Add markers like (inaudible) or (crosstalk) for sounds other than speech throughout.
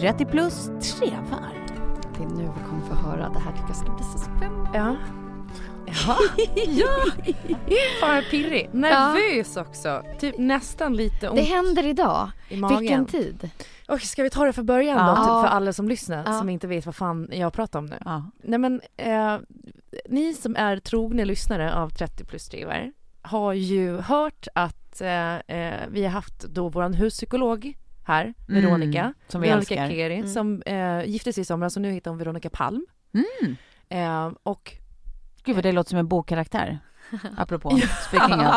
30 plus trevar. Det är nu vi kommer få höra. Det här tycker jag ska bli så spännande. Ja. Ja. (laughs) ja. Fan är pirrig. Nervös också. Typ nästan lite ont Det händer idag. i magen. Vilken tid? Och ska vi ta det från början Ja. då? Typ Ja. för alla som lyssnar Ja. som inte vet vad fan jag pratar om nu. Ja. Nej men eh, ni som är trogna lyssnare av 30 plus drivar har ju hört att eh, eh, vi har haft då våran huspsykolog här, Mm, Veronica. som vi Veronica älskar. Keri Mm. som eh, gifte sig i somras och nu heter hon Veronica Palm. Mm. Eh, och Gud vad det låter som en bokkaraktär. (laughs) Apropå speaking of.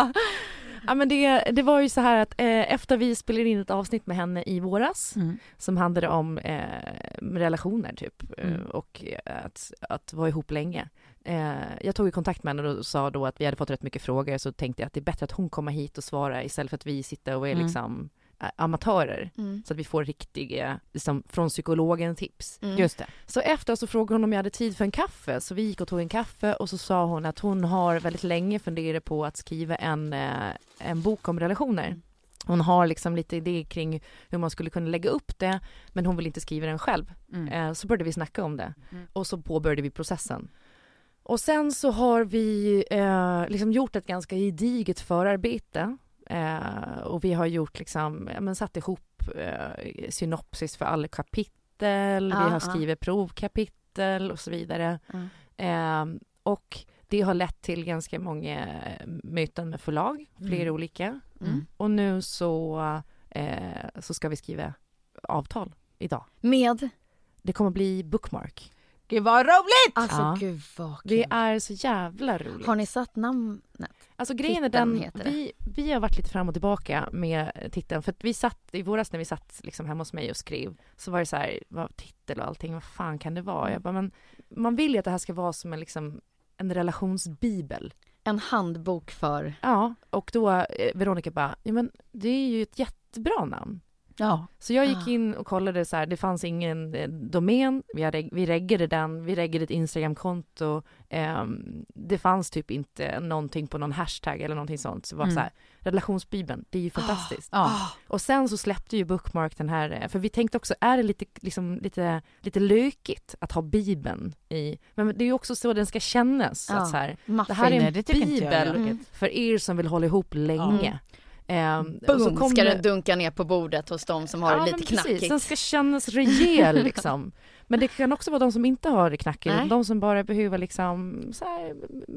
Ja men det, det var ju så här att eh, efter vi spelade in ett avsnitt med henne i våras Mm. som handlade om eh, relationer typ eh, Mm. och eh, att, att vara ihop länge. Eh, jag tog i kontakt med henne och sa då att vi hade fått rätt mycket frågor så tänkte jag att det är bättre att hon kommer hit och svarar istället för att vi sitter och är Mm. liksom eh, amatörer. Mm. Så att vi får riktiga, liksom från psykologen tips. Mm. Just det. Så efter så frågade hon om jag hade tid för en kaffe, så vi gick och tog en kaffe och så sa hon att hon har väldigt länge funderat på att skriva en, eh, en bok om relationer. Hon har liksom lite idé kring hur man skulle kunna lägga upp det, men hon vill inte skriva den själv. Mm. Eh, så började vi snacka om det Mm. och så påbörjade vi processen. Och sen så har vi eh, liksom gjort ett ganska gediget förarbete eh, och vi har gjort liksom, ja, men satt ihop eh, synopsis för alla kapitel, Ja, vi har ja. skrivit provkapitel och så vidare. Mm. Eh, och det har lett till ganska många eh, möten med förlag, flera Mm. olika. Mm. Och nu så, eh, så ska vi skriva avtal idag. Med? Det kommer bli bookmark. Gud vad roligt! Alltså Ja. gud vad kul. Det är så jävla roligt. Har ni satt namnet? Alltså grejen är den, vi, vi har varit lite fram och tillbaka med titeln. För att vi satt i våras när vi satt liksom hemma hos mig och skrev så var det så här, vad titel och allting, vad fan kan det vara? Jag bara, men man vill ju att det här ska vara som en, liksom, en relationsbibel. En handbok för... Ja, och då eh, Veronica bara, ja men det är ju ett jättebra namn. Ja. Så jag gick Ah. in och kollade så här, det fanns ingen eh, domän, vi, hade, vi reggade den, vi reggade ett Instagramkonto, ehm, det fanns typ inte någonting på någon hashtag eller någonting sånt. Så det var Mm. så här, relationsbibeln, det är ju fantastiskt. Ja. Och sen så släppte ju Bookmark den här, eh, för vi tänkte också, är det lite, liksom, lite, lite lökigt att ha bibeln i, men det är ju också så den ska kännas. Ja. Att så här, det här är en bibel lökigt. för er som vill hålla ihop länge. Ehm, och så Boom, kom ska det- den dunka ner på bordet hos de som har det Ja, lite men precis. knackigt. Den ska kännas rejäl (laughs) liksom. Men det kan också vara de som inte har det knackigt, Nej. de som bara behöver liksom så här,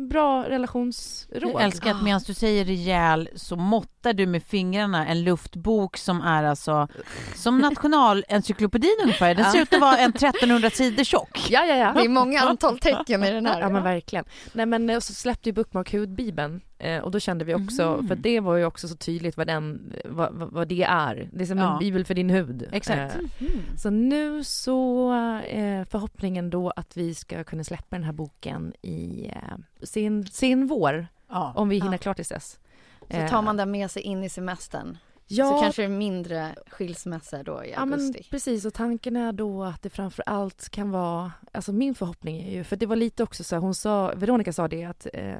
bra relationsråd. Jag älskar att medan du säger rejäl så måttar du med fingrarna en luftbok som är alltså som (laughs) nationalencyklopedin ungefär. Den ser ut att vara en 1300 sidor tjock. Ja, ja, ja. Det är många antal tecken i den här. Ja men verkligen. Nej men eh, så släppte ju Bookmark hudbibeln och då kände vi också, Mm. för det var ju också så tydligt vad den, vad, vad, vad det är. Det är som Ja. en bibel för din hud. Exakt. Eh, Mm. så nu så eh, förhoppningen då att vi ska kunna släppa den här boken i eh, sin, sin vår, Ja. om vi hinner Ja. klart tills dess. Så tar man den med sig in i semestern. Ja, Så kanske mindre skilsmässor då i Ja men augusti. precis och tanken är då att det framför allt kan vara, alltså min förhoppning är ju, för det var lite också så här, hon sa, Veronica sa det att eh,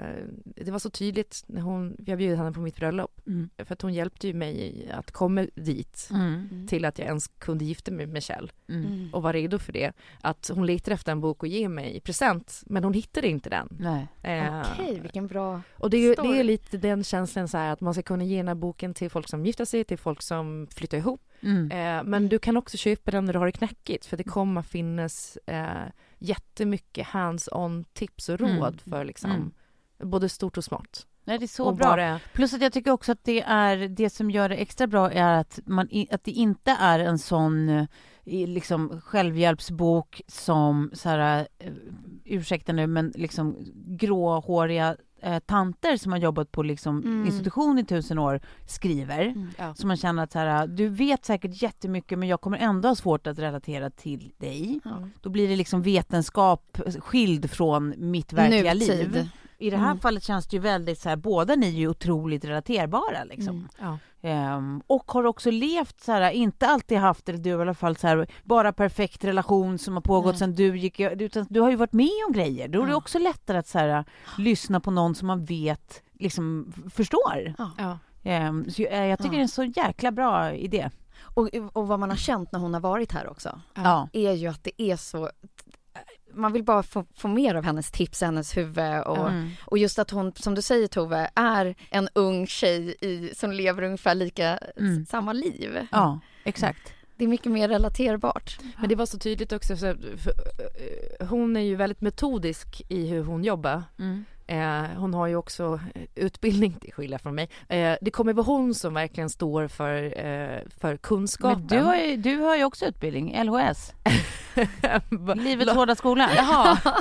det var så tydligt när hon, jag bjöd henne på mitt bröllop, Mm. för att hon hjälpte ju mig att komma dit Mm. till att jag ens kunde gifta mig med Kjell Mm. Mm. och var redo för det. Att hon letade efter en bok att ge mig i present men hon hittade inte den. Nej. Eh, Okej, vilken bra... och det är, ju, det är lite den känslan så här att man ska kunna ge den här boken till folk som gifter sig, till folk som flyttar ihop Mm. Eh, men du kan också köpa den när du har det knackigt för det kommer finnas eh, jättemycket hands-on tips och råd Mm. för liksom Mm. både stort och smått. Nej, det är så bra. bara- Plus att jag tycker också att det är det som gör det extra bra är att, man, att det inte är en sån eh, liksom självhjälpsbok som så här, eh, ursäkta nu, men liksom gråhåriga eh, tanter som har jobbat på liksom Mm. institution i tusen år skriver. Ja. Så man känner att så här, du vet säkert jättemycket men jag kommer ändå ha svårt att relatera till dig. Ja. Då blir det liksom vetenskap skild från mitt verkliga Nutid. liv. I det här Mm. fallet känns det ju väldigt så här, båda ni är ju otroligt relaterbara liksom. Mm. Ja. Ehm, och har också levt så här, inte alltid haft, eller du i alla fall så här, bara perfekt relation som har pågått Nej. sedan du gick, utan du har ju varit med om grejer. Då är det också lättare att så här, lyssna på någon som man vet liksom förstår. Ja. Ja. Ehm, så jag, jag tycker Ja. det är en så jäkla bra idé. Och, och vad man har känt när hon har varit här också Ja. är ju att det är så man vill bara få, få mer av hennes tips, hennes huvud och, Mm. och just att hon, som du säger Tove, är en ung tjej i, som lever ungefär lika Mm. samma liv. ja, exakt. Det är mycket mer relaterbart. Men det var så tydligt också, så, för, eh, hon är ju väldigt metodisk i hur hon jobbar. Mm. Eh, hon har ju också eh, utbildning, till skillnad från mig. Eh, det kommer vara hon som verkligen står för, eh, för kunskapen. Men du har, ju, du har ju också utbildning, LHS, (laughs) Livets hårda skola. Jaha. (laughs)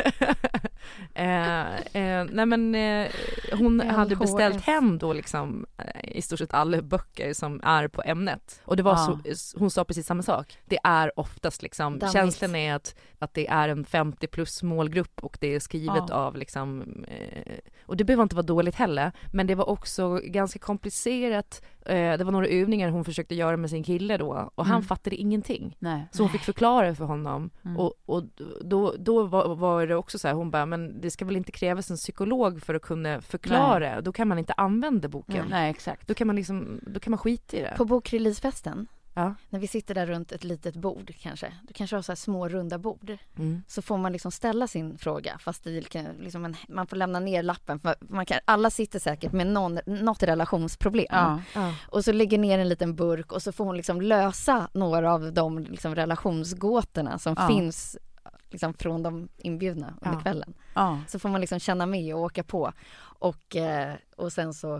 (laughs) eh, eh, nej men eh, hon hade LHS. beställt hem då liksom eh, i stort sett alla böcker som är på ämnet. Och det var Ja. så, hon sa precis samma sak. Det är oftast liksom, Dammigt. känslan är att, att det är en 50 plus målgrupp och det är skrivet Ja. av liksom, eh, och det behöver inte vara dåligt heller, men det var också ganska komplicerat. Eh, det var några övningar hon försökte göra med sin kille då och han Mm. fattade ingenting. Nej. Så hon fick förklara för honom Mm. och, och då, då var, var det också så här, hon bara, men det ska väl inte krävas en psykolog för att kunna förklara, då kan man inte använda boken. Nej, exakt. Då kan man liksom, då kan man skita i det. På bokreleasefesten, Ja. när vi sitter där runt ett litet bord kanske, du kanske har så här små runda bord, Mm. så får man liksom ställa sin fråga fast i kan- liksom en, man får lämna ner lappen för man kan, alla sitter säkert med någon, något relationsproblem. Ja. Ja. Och så lägger ner en liten burk och så får hon liksom lösa några av de liksom relationsgåtorna som Ja. finns liksom från de inbjudna under Ja. kvällen. Ja. Så får man liksom känna med och åka på. Och, eh, och sen så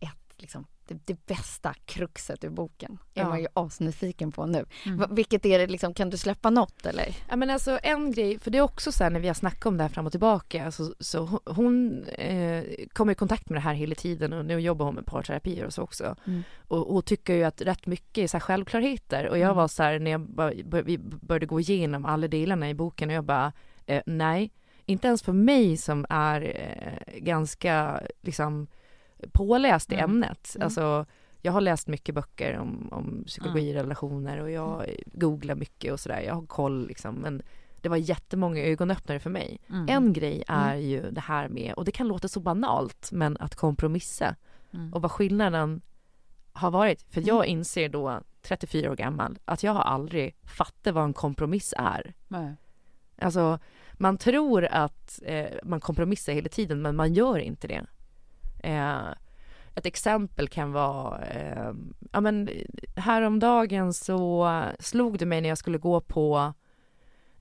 ett, liksom, det, det bästa kruxet ur boken är Ja. man ju asnyfiken på nu. Mm. Vilket är det liksom, kan du släppa något eller? Ja men alltså en grej, för det är också så här när vi har snackat om det här fram och tillbaka, så, så hon- eh, kommer i kontakt med det här hela tiden och nu jobbar hon med parterapier och så också. Mm. Och, och tycker ju att rätt mycket är så här självklarheter och jag Mm. var så här när jag bör, vi började gå igenom alla delarna i boken och jag bara, eh, nej, inte ens för mig som är eh, ganska liksom påläst i Mm. ämnet. Mm. Alltså jag har läst mycket böcker om, om psykologi, relationer och jag googlar mycket och sådär. Jag har koll liksom. Men det var jättemånga ögonöppnare för mig. Mm. En grej är ju det här med, och det kan låta så banalt, men att kompromissa. Mm. Och vad skillnaden har varit. För jag inser då, 34 år gammal, att jag har aldrig fattat vad en kompromiss är. Nej. Alltså, man tror att eh, man kompromissar hela tiden, men man gör inte det. Eh, ett exempel kan vara, eh, ja men häromdagen så slog det mig när jag skulle gå på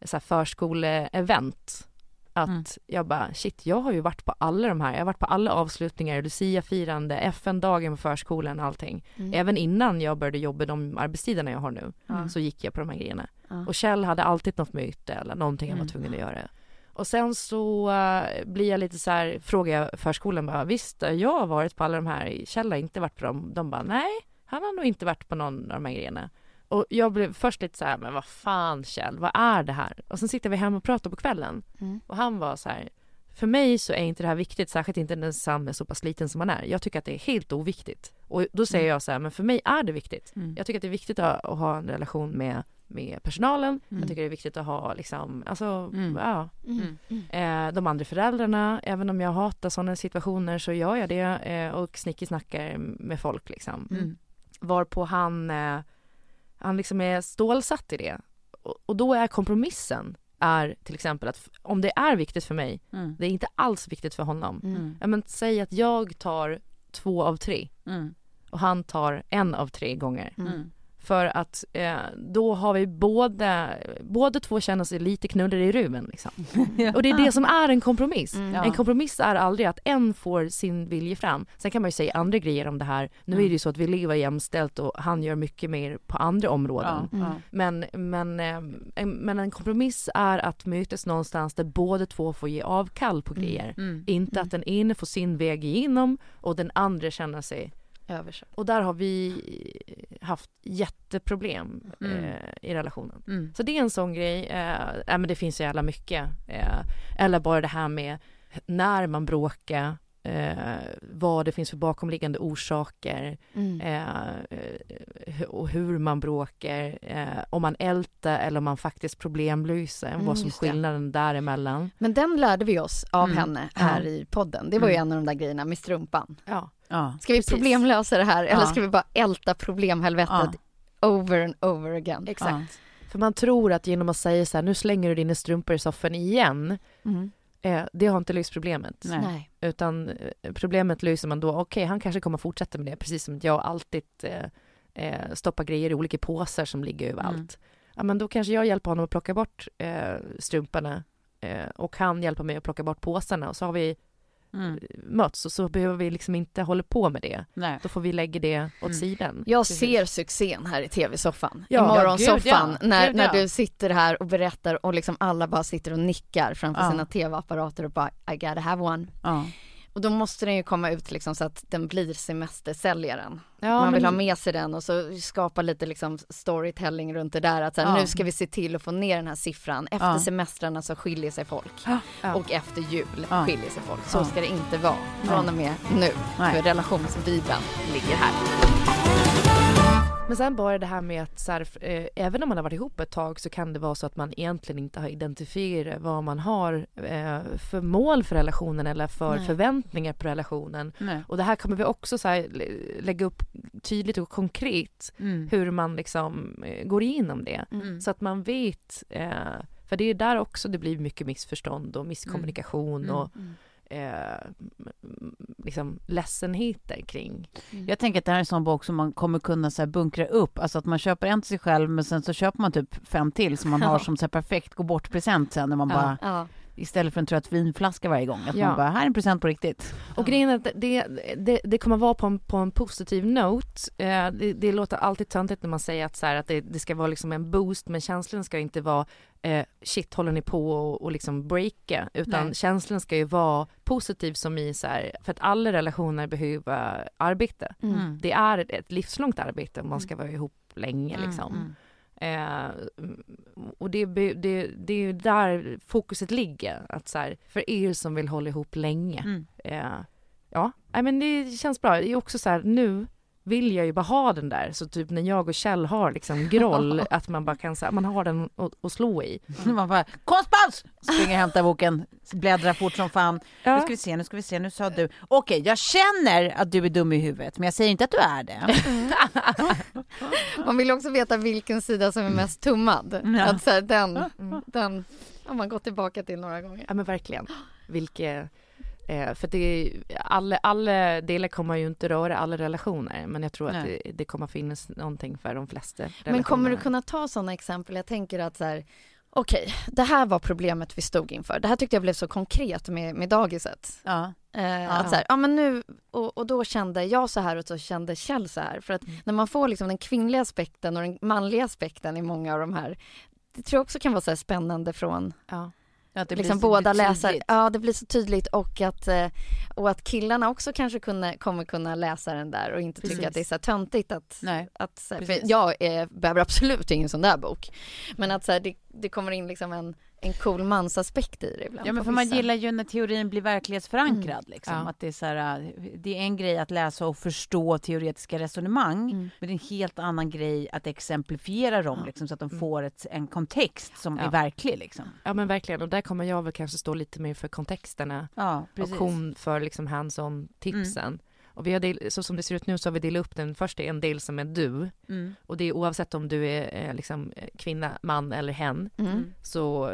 så här förskoleevent. Att Mm. jag bara, shit, jag har ju varit på alla de här. Jag har varit på alla avslutningar, Lucia-firande, FN-dagen på förskolan och allting. Mm. Även innan jag började jobba de arbetstiderna jag har nu Ja. så gick jag på de här grejerna. Och Kjell hade alltid något möte eller någonting han var Mm. tvungen att göra. Och sen så eh, blir jag lite så här, frågar jag förskolan bara, visst jag har varit på alla de här, Kjell har inte varit på dem. De bara, nej, han har nog inte varit på någon av de här grejerna. Och jag blev först lite så här, men vad fan Kjell, vad är det här? Och sen sitter vi hemma och pratar på kvällen. Mm. Och han var så här, för mig så är inte det här viktigt, särskilt inte när Sam är så pass liten som han är. Jag tycker att det är helt oviktigt. Och då säger Mm. jag så här, men för mig är det viktigt. Mm. Jag tycker att det är viktigt att, att ha en relation med, med personalen. Mm. Jag tycker det är viktigt att ha liksom, alltså, Mm. ja, Mm. eh, de andra föräldrarna. Även om jag hatar sådana situationer så gör jag det eh, och snickesnackar med folk liksom. Mm. Varpå han, eh, han liksom är stålsatt i det. Och, och då är kompromissen är till exempel att om det är viktigt för mig, Mm. det är inte alls viktigt för honom. Mm. Ja, men säg att jag tar två av tre Mm. och han tar en av tre gånger. Mm. För att eh, då har vi båda, båda två känner sig lite knullade i ruven liksom. (laughs) Och det är det som är en kompromiss. Mm. Ja. En kompromiss är aldrig att en får sin vilja fram. Sen kan man ju säga andra grejer om det här. Nu är det ju så att vi lever jämställt och han gör mycket mer på andra områden. Ja, ja. Men, men, eh, en, men en kompromiss är att mötas någonstans där båda två får ge avkall på grejer. Mm. Inte att den ene får sin väg igenom och den andra känner sig Översatt. och där har vi haft jätteproblem Mm. eh, i relationen. Mm. Så det är en sån grej. Eh, ja, men det finns så jävla mycket. Eh, eller bara det här med när man bråkar, eh, vad det finns för bakomliggande orsaker Mm. eh, eh, och hur man bråkar. Eh, om man ältar eller om man faktiskt problemlöser. Mm, vad som är just det. skillnaden däremellan. Men den lärde vi oss av Mm. henne här i podden. Det var ju Mm. en av de där grejerna med strumpan. Ja, Ja. Ska vi Precis. problemlösa det här eller Ja. ska vi bara älta problemhelvetet over and over again? exakt. För man tror att genom att säga så här, nu slänger du dina strumpor i soffan igen. Mm. Eh, det har inte löst problemet. Nej. Utan eh, problemet löser man då, okej han kanske kommer fortsätta med det, precis som jag alltid eh, eh, stoppar grejer i olika påsar som ligger överallt. Mm. Ja men då kanske jag hjälper honom att plocka bort eh, strumporna eh, och han hjälper mig att plocka bort påsarna och så har vi Mm. mötts och så behöver vi liksom inte hålla på med det. Nej. Då får vi lägga det åt Mm. sidan. Jag Precis. ser succén här i tv-soffan. Ja, I morgonsoffan. ja, ja. när, när ja. du sitter här och berättar och liksom alla bara sitter och nickar framför Ja. sina tv-apparater och bara I gotta have one. Och då måste den ju komma ut liksom så att den blir semestersäljaren. Ja, Man vill men- ha med sig den och så skapa lite liksom storytelling runt det där att så här, Ja. nu ska vi se till att få ner den här siffran. Efter Ja. semestrarna så skiljer sig folk. Och efter jul Ja. skiljer sig folk. Så ska det inte vara från och med nu. För relationsbibeln ligger här. Men sen bara det här med att så här, eh, även om man har varit ihop ett tag så kan det vara så att man egentligen inte har identifierat vad man har eh, för mål för relationen eller för Nej. förväntningar på relationen. Nej. Och det här kommer vi också så här, lä- lägga upp tydligt och konkret Mm. hur man liksom eh, går igenom det. Mm. Så att man vet, eh, för det är där också det blir mycket missförstånd och misskommunikation Mm. och eh, liksom ledsenheter kring. Jag tänker att det här är en sån bok som man kommer kunna så här bunkra upp, alltså att man köper en till sig själv men sen så köper man typ fem till som man (laughs) har som så här perfekt gå bort present sen när man Ja. bara, Ja. Istället för en trött vinflaska varje gång, att Ja. man bara, här är en present på riktigt. Och grejen är att det, det, det kommer vara på en, på en positiv note. Eh, det, det låter alltid töntigt när man säger att, så här, att det, det ska vara liksom en boost men känslan ska inte vara eh, shit håller ni på och, och liksom breaka utan Nej. känslan ska ju vara positiv som i så här, för att alla relationer behöver arbete. Mm. Det är ett, ett livslångt arbete om man ska vara ihop länge Mm, liksom. mm. Eh, och det, det, det är ju där fokuset ligger. Att så här, för er som vill hålla ihop länge. Mm. Eh, ja, nej, men det känns bra. Det är också så här, nu vill jag ju bara ha den där. Så typ när jag och Kjell har liksom groll, (laughs) att man bara kan, så här, man har den att, slå i. Man bara, konstpaus! Springer och hämtar boken, bläddrar fort som fan. Nu ska vi se, nu ska vi se, nu sa du, okej jag känner att du är dum i huvudet men jag säger inte att du är det. Man vill också veta vilken sida som är mest tummad. Ja. Att så här, den, den har man gått tillbaka till några gånger. Ja men verkligen. Vilket, eh, för det alla, alla delar kommer ju inte röra alla relationer men jag tror att Nej. det, det kommer finnas någonting för de flesta Men kommer du kunna ta sådana exempel? Jag tänker att så här, Okej, det här var problemet vi stod inför. Det här tyckte jag blev så konkret med, med dagiset. Ja. Eh, Att så här, ja men nu, och, och då kände jag så här och så kände Kjell så här. För att Mm. när man får liksom den kvinnliga aspekten och den manliga aspekten i många av de här, det tror jag också kan vara så här spännande från Ja. Att det liksom blir så båda läsare. Ja, det blir så tydligt och att, eh, och att killarna också kanske kunna, kommer kunna läsa den där och inte Precis. tycka att det är så töntigt att, Nej. att för jag eh, behöver absolut ingen sån där bok. Men att så här, det, det kommer in liksom en, en cool mansaspekt i det ibland. Ja men för man gillar ju när teorin blir verklighetsförankrad Mm. liksom. Ja. Att det är så här, äh, det är en grej att läsa och förstå teoretiska resonemang. Mm. Men det är en helt annan grej att exemplifiera dem Ja. liksom, så att de Mm. får ett, en kontext som Ja. är verklig liksom. ja men verkligen och där kommer jag väl kanske stå lite mer för kontexterna Ja, och hon för liksom hands-on tipsen. Mm. Och vi har del, så som det ser ut nu så har vi delat upp den första en del som är du Mm. och det är oavsett om du är eh, liksom eh, kvinna, man eller hen Mm. så,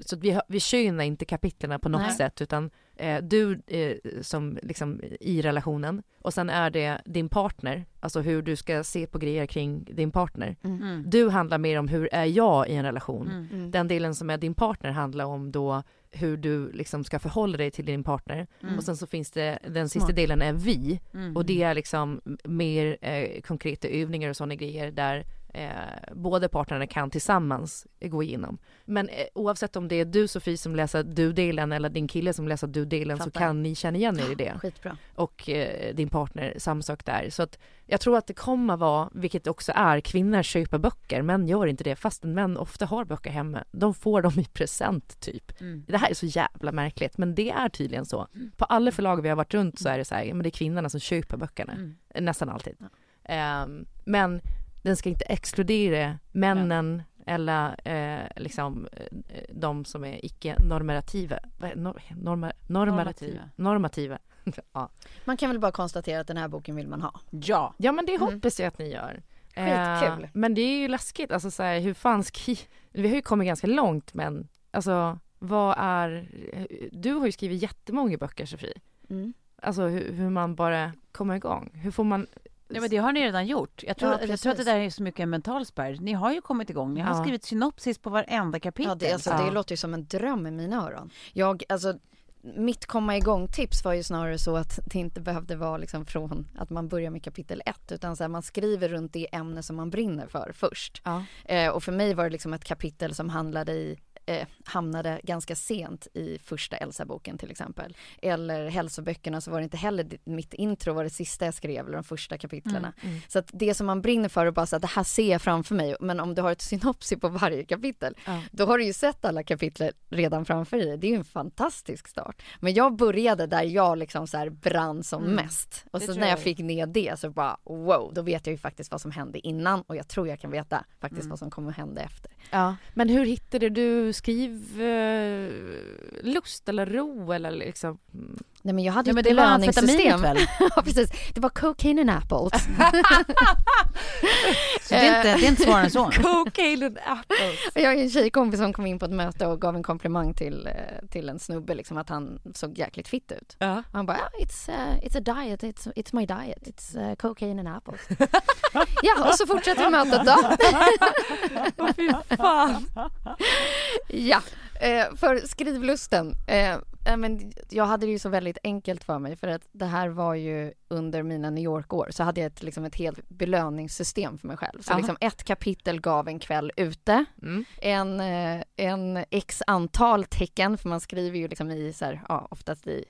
så att vi, har- vi könar inte kapitlerna på något Nej. sätt utan eh, du eh, som liksom i relationen och sen är det din partner, alltså hur du ska se på grejer kring din partner. Mm. Mm. Du handlar mer om hur är jag i en relation. Mm. Mm. Den delen som är din partner handlar om då hur du liksom ska förhålla dig till din partner. Mm. Och sen så finns det, den sista Smart. delen är vi. Mm. Och det är liksom mer eh, konkreta övningar och sådana grejer där eh, båda parterna kan tillsammans gå igenom. Men eh, oavsett om det är du Sofie som läser du-delen eller din kille som läser du-delen så kan ni känna igen er i det. Skitbra. Och eh, din partner, samma sak där. Så att jag tror att det kommer vara, vilket också är, kvinnor köper böcker, män gör inte det fastän män ofta har böcker hemma. De får dem i present typ. Mm. Det här är så jävla märkligt men det är tydligen så. På alla förlag vi har varit runt så är det så här, ja, men det är kvinnorna som köper böckerna. Mm. Nästan alltid. Ehm, men den ska inte exkludera männen eller eh, liksom eh, de som är icke-normativa. Norma, normativa. Normativa. (laughs) ja. Man kan väl bara konstatera att den här boken vill man ha. Ja. ja men det Mm. hoppas jag att ni gör. Skitkul. Eh, men det är ju läskigt, alltså så här, hur fan skri... Vi har ju kommit ganska långt men alltså vad är... Du har ju skrivit jättemånga böcker Sofie. Mm. Alltså hur, hur man bara kommer igång. Hur får man... Ja, men det har ni redan gjort. Jag tror, Ja, jag tror att det där är så mycket en mental spärr. Ni har ju kommit igång. Ni har Ja. skrivit synopsis på varenda kapitel. Ja, det, alltså, det låter ju som en dröm i mina öron. Jag, alltså, mitt komma igång-tips var ju snarare så att det inte behövde vara liksom från att man börjar med kapitel ett utan så här, man skriver runt det ämne som man brinner för först. Ja. Eh, och för mig var det liksom ett kapitel som handlade i eh, hamnade ganska sent i första Elsa-boken till exempel. Eller hälsoböckerna så var det inte heller mitt intro var det sista jag skrev eller de första kapitlerna. Mm. Så att det som man brinner för är bara så att det här ser jag framför mig. Men om du har ett synopsis på varje kapitel, Ja. då har du ju sett alla kapitel redan framför dig. Det är ju en fantastisk start. Men jag började där jag liksom så här brann som Mm. mest. Och så när jag jag. fick ner det så bara wow, då vet jag ju faktiskt vad som hände innan och jag tror jag kan veta faktiskt Mm. vad som kommer hända efter. Ja. Men hur hittade du Skriv eh, lust eller ro eller liksom? Mm. Nej men jag hade ju ett det var belöningssystem. väl? (laughs) ja precis, det var cocaine and apples. (laughs) (laughs) Så det är inte, det är inte svårare än så. Cocaine and apples. Jag har en tjejkompis som kom in på ett möte och gav en komplimang till, eh, till en snubbe liksom att han såg jäkligt fit ut. Ja. Och han bara, "Ah, it's, uh, it's a diet, it's, it's my diet, it's uh, cocaine and apples. ja, och så fortsätter mötet då. Fy fan. ja, eh, för skrivlusten. Eh, eh, men jag hade det ju så väldigt enkelt för mig för att det här var ju under mina New York-år så hade jag ett, liksom ett helt belöningssystem för mig själv. Så liksom ett kapitel gav en kväll ute. Mm. en, eh, en x antal tecken, för man skriver ju liksom i så här, ja, oftast i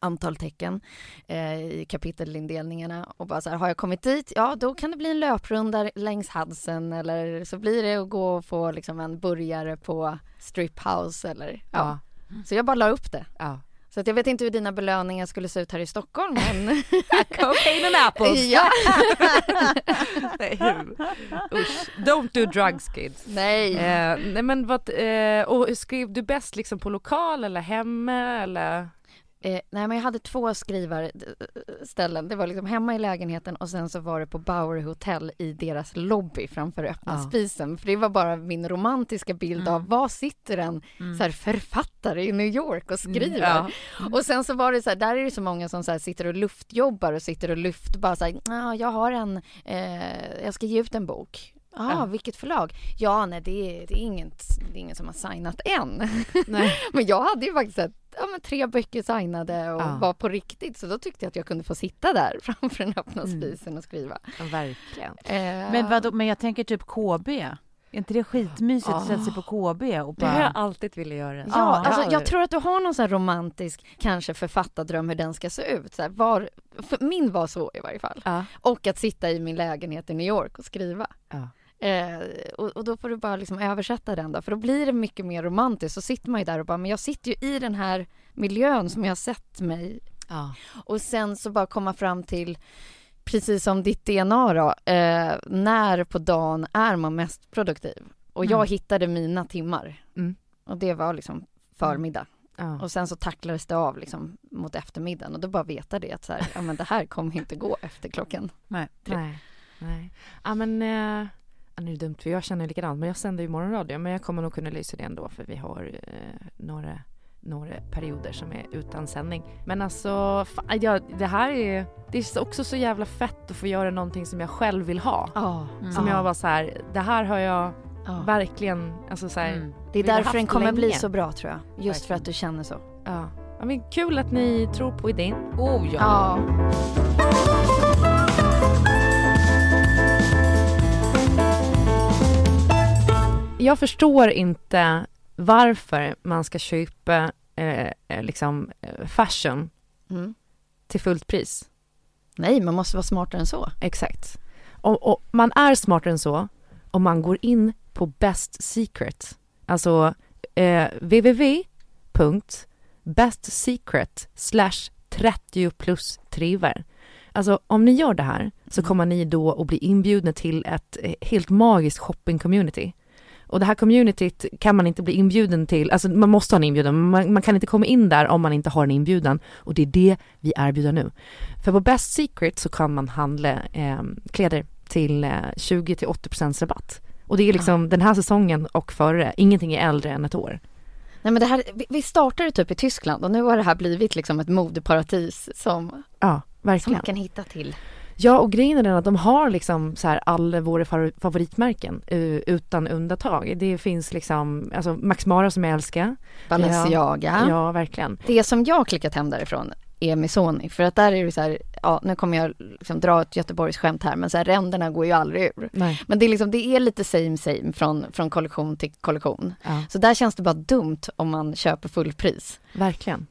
antal tecken eh, i kapitelindelningarna och bara så här, har jag kommit dit, ja då kan det bli en löprunda längs halsen eller så blir det att gå och få liksom en burgare på strip house eller ja. Ja. Så jag bara la upp det. ja. Så att jag vet inte hur dina belöningar skulle se ut här i Stockholm men (laughs) Cocaine and apples. ja. (laughs) Nej? Usch. Don't do drugs kids. Nej. Eh, nej men vad, eh, och skrev du bäst liksom på lokal eller hemma eller? Eh, nej men jag hade två skrivarställen. Det var liksom hemma i lägenheten och sen så var det på Bowery Hotel i deras lobby framför öppna Ja. spisen. För det var bara min romantiska bild Mm. av vad sitter en Mm. så här, författare i New York och skriver. Ja. Och sen så var det så här, där är det så många som så här, sitter och luftjobbar och sitter och lyfter bara så här, "Ja, jag har en, eh, jag ska ge ut en bok. Ah, Ja. vilket förlag? Ja, nej det är, det, är inget, det är ingen som har signat än. Nej. (laughs) men jag hade ju faktiskt ett, ja, men tre böcker signade och Ja. var på riktigt. Så då tyckte jag att jag kunde få sitta där (laughs) framför den öppna Mm. spisen och skriva. Ja, verkligen. Eh, Men, vadå, men jag tänker typ KB. Är inte det skitmysigt att sätta sig på KB och Det har jag bara... alltid velat göra. Ja, Ja. alltså, jag tror att du har någon sån här romantisk kanske författardröm hur den ska se ut. Så här, var, för min var så i varje fall. Ja. Och att sitta i min lägenhet i New York och skriva. Ja. Eh, och, och då får du bara liksom översätta den då, för då blir det mycket mer romantiskt. Så sitter man ju där och bara, men jag sitter ju i den här miljön som jag har sett mig. Ja. Och sen så bara komma fram till, precis som ditt DNA då, eh, när på dagen är man mest produktiv? Och jag Mm. hittade mina timmar. Mm. Och det var liksom förmiddag. Ja. Och sen så tacklades det av liksom mot eftermiddagen och då bara veta det att så här, ja men det här kommer inte gå efter klockan. Nej. Nej. Nej. Ja men, eh, nu är det dumt för jag känner likadant men jag sänder ju morgonradio men jag kommer nog kunna lysa det ändå för vi har eh, några, några perioder som är utan sändning. Men alltså, fa- ja, det här är, det är också så jävla fett att få göra någonting som jag själv vill ha. Ja. Mm. Som jag var så här, det här har jag ja. verkligen, alltså så här, Mm. Det är därför den kommer bli länge. så bra tror jag. Just för att du känner så. ja. ja men kul att ni tror på idén. Oh ja. Ja. Jag förstår inte varför man ska köpa eh, eh, liksom eh, fashion Mm. till fullt pris. Nej, man måste vara smartare än så. Exakt. Och, och man är smartare än så om man går in på Best Secret. Alltså eh, www.bestsecret slash 30 plus triver. Alltså om ni gör det här så kommer ni då att bli inbjudna till ett eh, helt magiskt shopping-community. Och det här communityt kan man inte bli inbjuden till, alltså man måste ha en inbjudan, man, man kan inte komma in där om man inte har en inbjudan. Och det är det vi erbjuder nu. För på Best Secret så kan man handla eh, kläder till eh, 20-80% rabatt. Och det är liksom den här säsongen och före, ingenting är äldre än ett år. Nej men det här, vi- startade typ i Tyskland och nu har det här blivit liksom ett modeparadis som, Ja, som verkligen. man kan hitta till. Ja, och grejen är den att de har liksom så här alla våra favor- favoritmärken utan undantag. Det finns liksom, alltså Max Mara som jag älskar. Balenciaga. Ja, verkligen. Det som jag klickat hem därifrån är Missoni. För att där är det så här, ja nu kommer jag liksom dra ett Göteborgsskämt här men så här, ränderna går ju aldrig ur. Nej. Men det är liksom, det är lite same same från, från kollektion till kollektion. Ja, Så där känns det bara dumt om man köper fullpris. verkligen.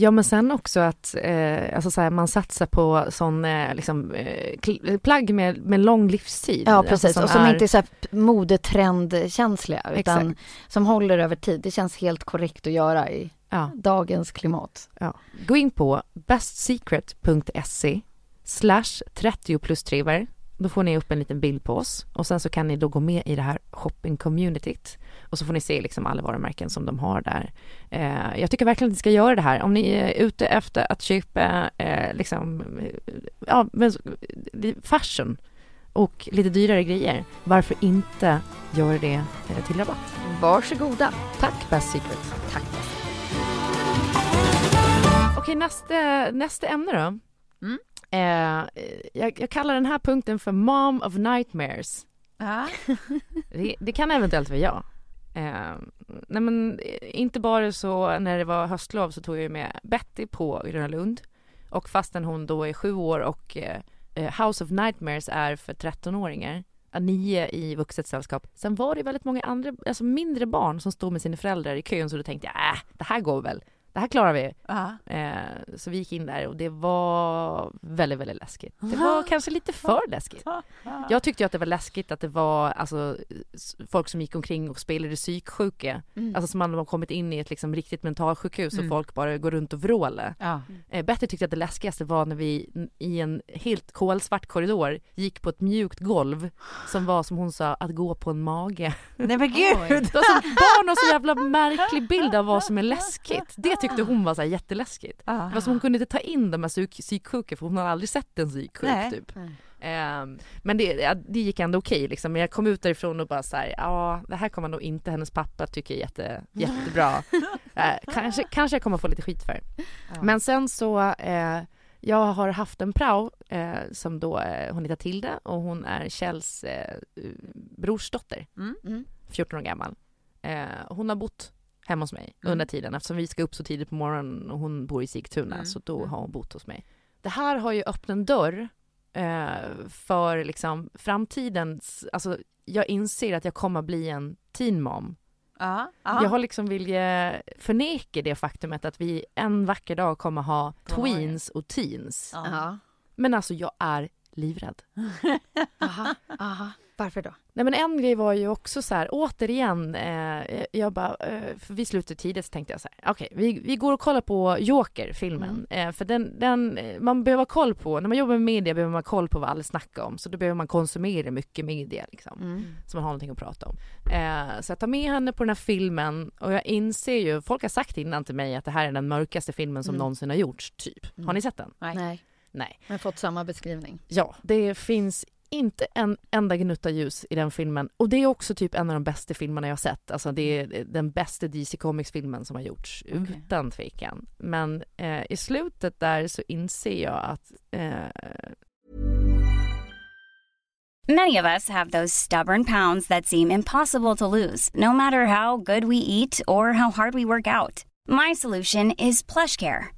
Ja, men sen också att eh, alltså så här, man satsar på sån eh, liksom, eh, plagg med, med lång livstid. Ja precis, Alltså, och som inte är så modetrendkänsliga utan Exakt. som håller över tid. Det känns helt korrekt att göra i Ja. dagens klimat. Ja. Gå in på bestsecret.se slash 30 plus triver. Då får ni upp en liten bild på oss och sen så kan ni då gå med i det här shopping-communityt och så får ni se liksom alla varumärken som de har där. Eh, jag tycker verkligen att ni ska göra det här. Om ni är ute efter att köpa eh, liksom, eh, ja, men, eh, fashion och lite dyrare grejer, varför inte göra det eh, till rabatt? Varsågoda. Tack Best Secret. Tack. Okej, nästa, nästa ämne då. Mm. Eh, jag, jag kallar den här punkten för Mom of Nightmares. Ja. (laughs) Det, det kan eventuellt vara jag. Eh, nej men eh, inte bara så när det var höstlov så tog jag med Betty på Gröna Lund. Och fastän hon då är sju år och eh, eh, House of Nightmares är för 13-åringar, eh, nio i vuxet sällskap. Sen var det väldigt många andra, alltså mindre barn som stod med sina föräldrar i kön så då tänkte jag, äh, det här går väl. Det här klarar vi. Eh, så vi gick in där och det var väldigt, väldigt läskigt. Det var kanske lite för läskigt. Jag tyckte ju att det var läskigt att det var alltså, folk som gick omkring och spelade psyksjuka. Mm. Alltså som man har kommit in i ett liksom, riktigt mentalsjukhus och Mm. folk bara går runt och vrålar. Ja. Eh, Betty tyckte att det läskigaste var när vi i en helt kolsvart korridor gick på ett mjukt golv som var som hon sa att gå på en mage. Nej men gud! Som barn har så jävla märklig bild av vad som är läskigt. Det tyckte hon var så här jätteläskigt. Var som hon kunde inte ta in de här psyk- psyksjuka för hon hade aldrig sett en psyksjuk Nej. typ. Nej. Ehm, men det, det gick ändå okej liksom. Men jag kom ut därifrån och bara så här, ja det här kommer nog inte hennes pappa tycka är jätte, jättebra. (laughs) Eh, kanske, kanske jag kommer få lite skit för. Ja. Men sen så, eh, jag har haft en prao eh, som då, eh, hon heter Tilda och hon är Kjells eh, brorsdotter, Mm. Mm. 14 år gammal. Eh, hon har bott hemma hos mig Mm. under tiden eftersom vi ska upp så tidigt på morgonen och hon bor i Sigtuna Mm. så då Mm. har hon bott hos mig. Det här har ju öppnat en dörr eh, för liksom framtidens, alltså jag inser att jag kommer bli en teen mom. Ja, ja. Jag har liksom vilja förneka det faktumet att vi en vacker dag kommer ha tweens och teens. Ja. Ja. Men alltså jag är livrädd. (laughs) Aha, aha. Varför då? Nej men en grej var ju också så här, återigen, eh, jag bara, eh, för vi slutade tidigt så tänkte jag så här, okej vi, vi går och kollar på Joker, filmen. Eh, för den, den, eh, man behöver ha koll på, när man jobbar med media behöver man ha koll på vad alla snackar om. Så då behöver man konsumera mycket media liksom. Mm. Så man har någonting att prata om. Eh, så jag tar med henne på den här filmen och jag inser ju, folk har sagt innan till mig att det här är den mörkaste filmen som Mm. någonsin har gjorts, typ. Har Mm. ni sett den? Nej. Nej, Nej. jag har fått samma beskrivning. Ja, det finns inte en enda gnutta ljus i den filmen. Och det är också typ en av de bästa filmerna jag har sett. Alltså det är den bästa DC Comics-filmen som har gjorts, Okej. utan tvekan. Men eh, i slutet där så inser jag att eh, Many of us have those stubborn pounds that seem impossible to lose, no matter how good we eat or how hard we work out. My solution is PlushCare.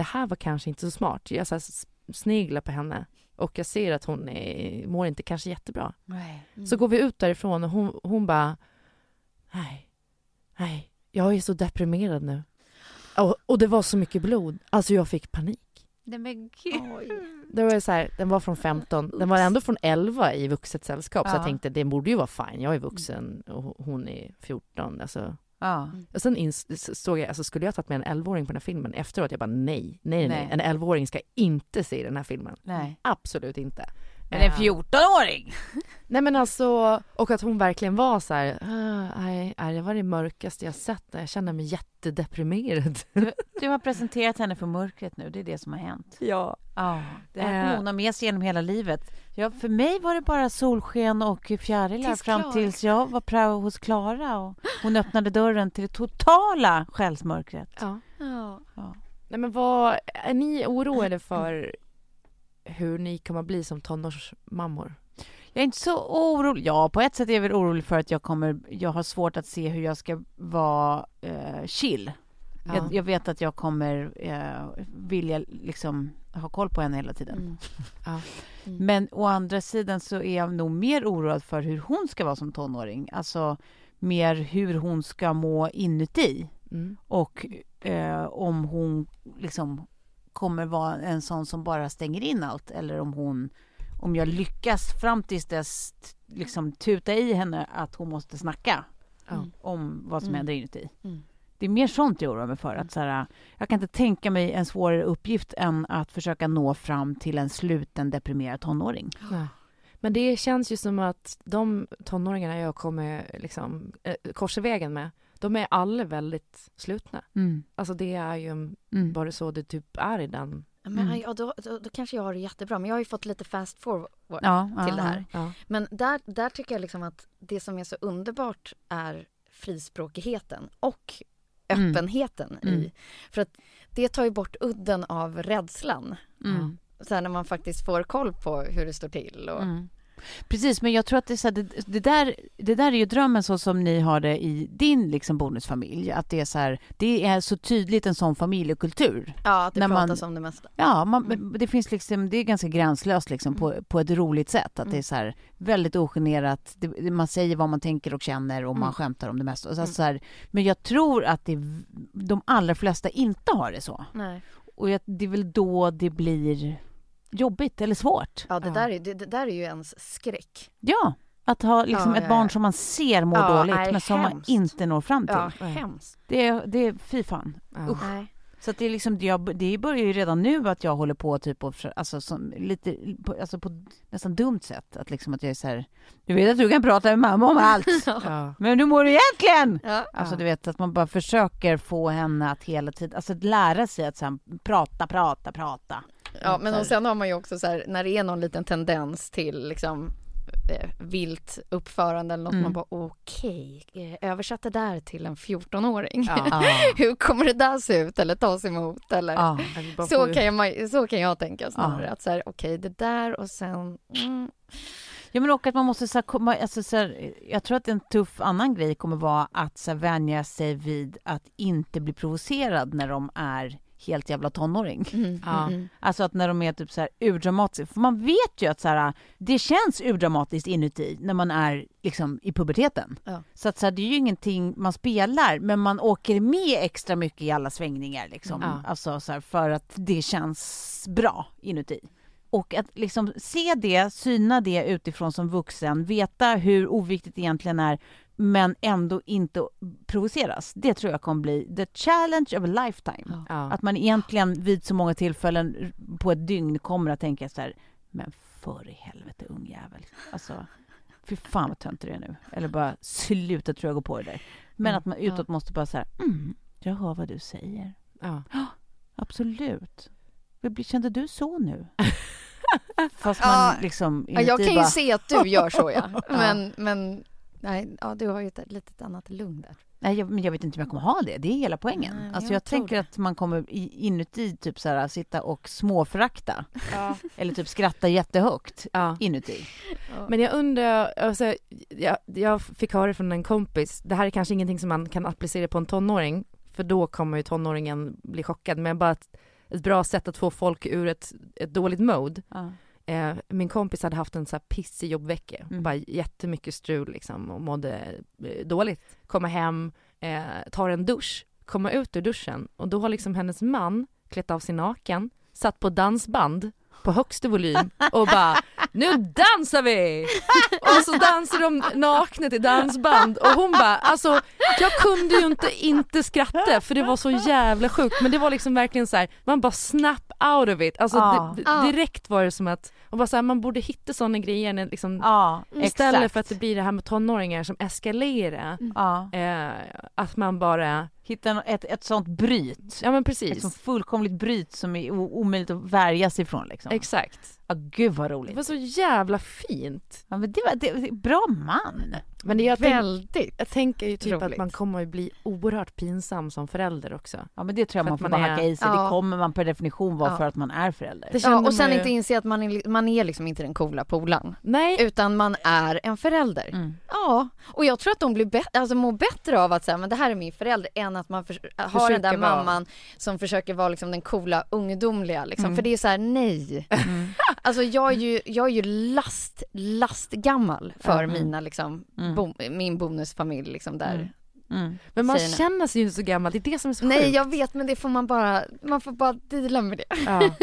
Det här var kanske inte så smart. Jag så här sneglar på henne och jag ser att hon är, mår inte kanske jättebra. Nej. Så går vi ut därifrån och hon, hon bara, nej, nej, jag är så deprimerad nu. Och, och det var så mycket blod, alltså jag fick panik. Nej men gud. Det var så här, den var från 15, den var ändå från 11 i vuxet sällskap så Ja. jag tänkte det borde ju vara fine, jag är vuxen och hon är 14. Alltså. Ja. Och sen ins- såg jag, alltså skulle jag tagit med en 11-åring på den här filmen efteråt? Jag bara nej, nej, nej, Nej. en 11-åring ska inte se den här filmen. Nej. Absolut inte. Men en Eh, 14-åring? Nej men alltså, och att hon verkligen var så här, "Ah, nej, det var det mörkaste jag sett, jag känner mig jättedeprimerad. Du har presenterat henne för mörkret nu, det är det som har hänt. Ja. Ja, det här kommer Eh. hon ha med sig genom hela livet. Ja, för mig var det bara solsken och fjärilar Tills fram tills jag var prao hos Klara och hon öppnade dörren till det totala själsmörkret. ja. Ja. Ja. Nej men vad, är ni oroade för hur ni kommer att bli som tonårsmammor? Jag är inte så orolig. Ja, på ett sätt är jag väl orolig för att jag kommer... Jag har svårt att se hur jag ska vara eh, chill. Ja. Jag, jag vet att jag kommer eh, vilja liksom ha koll på henne hela tiden. Mm. (laughs) Ja. Mm. Men å andra sidan så är jag nog mer oroad för hur hon ska vara som tonåring. Alltså mer hur hon ska må inuti. Mm. Och eh, om hon liksom kommer vara en sån som bara stänger in allt eller om hon om jag lyckas fram tills dess liksom tuta i henne att hon måste snacka Ja. om vad som Mm. händer inuti. Mm. Det är mer sånt jag oroar mig för. Att så här, jag kan inte tänka mig en svårare uppgift än att försöka nå fram till en sluten deprimerad tonåring. Nej. Men det känns ju som att de tonåringarna jag kommer liksom, eh, korsa vägen med, de är alla väldigt slutna. Mm. Alltså det är ju Mm. bara så det typ är i den Men Mm. ja, då, då, då kanske jag har det jättebra. Men jag har ju fått lite fast forward Ja, ja, till det ja. här. Ja. Men där, där tycker jag liksom att det som är så underbart är frispråkigheten och Mm. öppenheten Mm. i. För att det tar ju bort udden av rädslan. Mm. Så här när man faktiskt får koll på hur det står till. Och, Mm. Precis, men jag tror att det, här, det, det, där, det där är ju drömmen så som ni har det i din liksom, bonusfamilj. Att det är så här, det är så tydligt en sån familjekultur. Ja, att det När man- pratas om det mesta. Ja, man, Mm. det finns liksom, det är ganska gränslöst liksom på, på ett roligt sätt. Att det är så här väldigt ogenerat. Det, man säger vad man tänker och känner och man Mm. skämtar om det mesta. Så, Mm. så här, men jag tror att det, de allra flesta inte har det så. Nej. Och jag, det är väl då det blir jobbigt eller svårt. Ja, det, Ja. Där är, det, det där är ju ens skräck. Ja, att ha liksom Ja, ett ja, barn ja. som man ser mår Ja, dåligt nej, men som man hemskt. inte når fram till. Ja, hemskt. Det, är- det är fy fan. Ja. Nej. Så att det är liksom, jag, det börjar ju redan nu att jag håller på typ och alltså som lite, på, alltså på nästan dumt sätt. Att liksom att jag är så här, du vet att du kan prata med mamma om (laughs) allt. Ja. Men hur mår du egentligen? Ja. Alltså du vet att man bara försöker få henne att hela tiden, alltså att lära sig att så här, prata, prata, prata. Ja, men och sen har man ju också så här, när det är någon liten tendens till liksom eh, vilt uppförande eller något, Mm. man bara okej, eh, översätt det där till en 14-åring. Ja. (laughs) Hur kommer det där se ut eller tas emot eller? Ja. Så kan, jag, så kan jag tänka snarare. Ja. Att så här, okej, det där och sen... Mm, Ja men och att man måste så här, komma, alltså, så här, jag tror att en tuff annan grej kommer vara att så här, vänja sig vid att inte bli provocerad när de är helt jävla tonåring. mm, Ja. mm, Alltså att när de är typ så här urdramatiska, för man vet ju att så här, det känns urdramatiskt inuti när man är liksom i puberteten. Ja. Så att så här, det är ju ingenting man spelar, men man åker med extra mycket i alla svängningar liksom. Ja. Alltså så här, för att det känns bra inuti. Och att liksom se det, syna det utifrån som vuxen, veta hur oviktigt det egentligen är, men ändå inte provoceras. Det tror jag kommer bli the challenge of a lifetime. Ja. Ja. Att man egentligen vid så många tillfällen på ett dygn kommer att tänka så här, men för i helvete ungjävel. Alltså, fy fan vad töntig du är nu. Eller bara sluta tror jag gå på det där. Men Mm. att man utåt måste bara så här, mm, jag hör vad du säger. Ja. Absolut. Hur blir- Kände du så nu? (laughs) Fast man Ja. liksom Ja, jag kan ju bara, se att du gör så ja. (laughs) Men, men nej, ja, du har ju ett litet annat lugn där. Nej, jag, men jag vet inte om jag kommer ha det. Det är hela poängen. Nej, alltså jag jag, tror tänker det. att man kommer inuti typ så här, sitta och småförakta. Eller typ skratta jättehögt Ja. inuti. Men jag undrar, alltså, jag, jag fick höra från en kompis, det här är kanske ingenting som man kan applicera på en tonåring, för då kommer ju tonåringen bli chockad, men bara ett, ett bra sätt att få folk ur ett, ett dåligt mode. Ja. Eh, min kompis hade haft en så här pissig jobbvecka, Mm. bara jättemycket strul liksom och mådde eh, dåligt. Komma hem, eh, tar en dusch, komma ut ur duschen och då har liksom hennes man klätt av sig naken, satt på dansband på högsta volym och bara nu dansar vi! Och så dansar de nakna till dansband och hon bara alltså jag kunde ju inte inte skratta för det var så jävla sjukt men det var liksom verkligen så här, man bara snap out of it, alltså Ja. direkt var det som att, och bara så här, man borde hitta sådana grejer när liksom, Ja, istället exakt. för att det blir det här med tonåringar som eskalerar, Ja. eh, att man bara, Hitta ett, ett sånt bryt. ja men Ett precis, sånt fullkomligt bryt som är omöjligt att värja sig ifrån. Liksom. exakt. Ja, gud vad Det roligt. var så jävla fint. Ja, men det var det, det, bra man. Men det jag, tänk, Väldigt. jag tänker ju typ att roligt. man kommer att bli oerhört pinsam som förälder också. Ja, men det tror jag För man att får man bara är- hacka i sig. Ja. Det kommer man per definition vara Ja. för att man är förälder. Ja, och sen ju- inte inse att man är, man är liksom inte den coola polaren. Nej, Utan man är en förälder. Mm. Ja, och jag tror att de blir bättre, alltså mår bättre av att säga men det här är min förälder än att man förs- har den där Försöker vara- mamman som försöker vara liksom den coola ungdomliga liksom. Mm. För det är så här: nej. Mm. (laughs) Alltså jag är ju, jag är ju last, last gammal för Mm. mina liksom, Mm. bo, min bonusfamilj liksom där. Mm. Mm. men man ni. känner sig ju inte så gammal, det är det som är så Nej sjukt. jag vet men det får man bara, man får bara deala med det. Ja.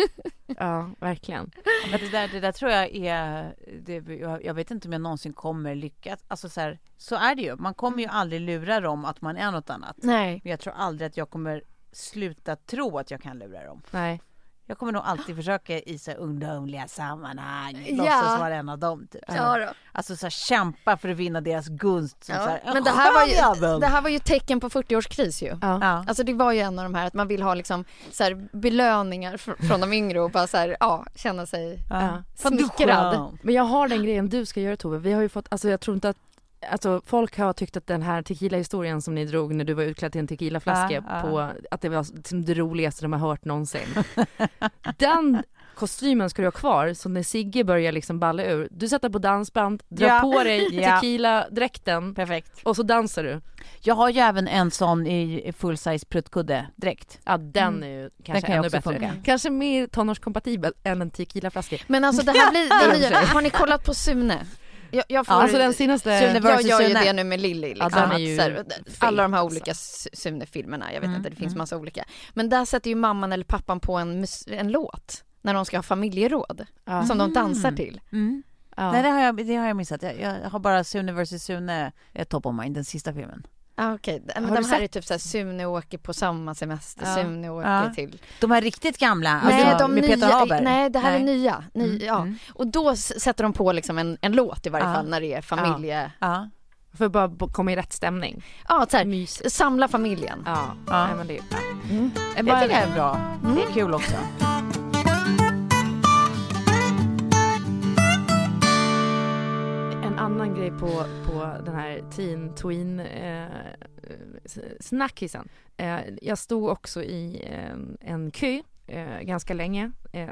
(laughs) ja, verkligen. Men det, där, det där tror jag är... Det, jag, jag vet inte om jag någonsin kommer lyckas. Alltså så, här, så är det ju. Man kommer ju aldrig lura dem att man är något annat. Nej. Men jag tror aldrig att jag kommer sluta tro att jag kan lura dem. Nej. Jag kommer nog alltid försöka i så här ungdomliga sammanhang Ja. låtsas vara en av dem. Typ. Ja då. Alltså så här, kämpa för att vinna deras gunst. Som Ja. så här, Men det här, var ju, det här var ju tecken på 40-årskris ju. Ja. Ja. Alltså det var ju en av de här att man vill ha liksom så här belöningar fr- från de yngre och bara så här, ja, känna sig Ja. smickrad. Men jag har den grejen du ska göra Tove. Vi har ju fått, alltså jag tror inte att Alltså folk har tyckt att den här tequila-historien som ni drog när du var utklädd till en tequilaflaska ja. på, att det var det roligaste de har hört någonsin. (laughs) den kostymen ska du ha kvar, så när Sigge börjar liksom balla ur, du sätter på dansband, drar Ja. på dig (laughs) tequila-dräkten Perfekt. och så dansar du. Jag har ju även en sån i full size pruttkudde direkt. Ja den Mm. är ju Den kanske kan ju ännu bättre. funka. Kanske mer tonårskompatibel än en tequilaflaska. Men alltså det här (laughs) blir det nya. Har ni kollat på Sune? Jag, jag får, Alltså den senaste... Sune jag gör ju det nu med Lilly. Liksom, Ja, att ju här, fet, alla de här alltså. olika Sune-filmerna, jag vet Mm, inte, det finns mm. massa olika. Men där sätter ju mamman eller pappan på en, en låt när de ska ha familjeråd Ja. som de dansar Mm. till. Mm. Ja. Nej det har, jag, det har jag missat. Jag, jag har bara Sune vs Sune top of mind, den sista filmen. Ah, Okej, men Har de här sett- är typ såhär Sune åker på samma semester, Ja. Sune åker Ja. till... De här riktigt gamla, nej, alltså, de med nya, Peter Haber. nej det här är Nej. nya. Ny, Mm, ja. mm. Och då sätter de på liksom en, en låt i varje Ja. fall när det är familje... Ja. För att bara komma i rätt stämning. Ja, så här, samla familjen. Ja, Ja. Nej, men det är Mm. Det tycker jag är bra. Mm. Det är kul också. Annan grej på, på den här teen tween eh, snackisen. Eh, jag stod också i en, en kö eh, ganska länge eh,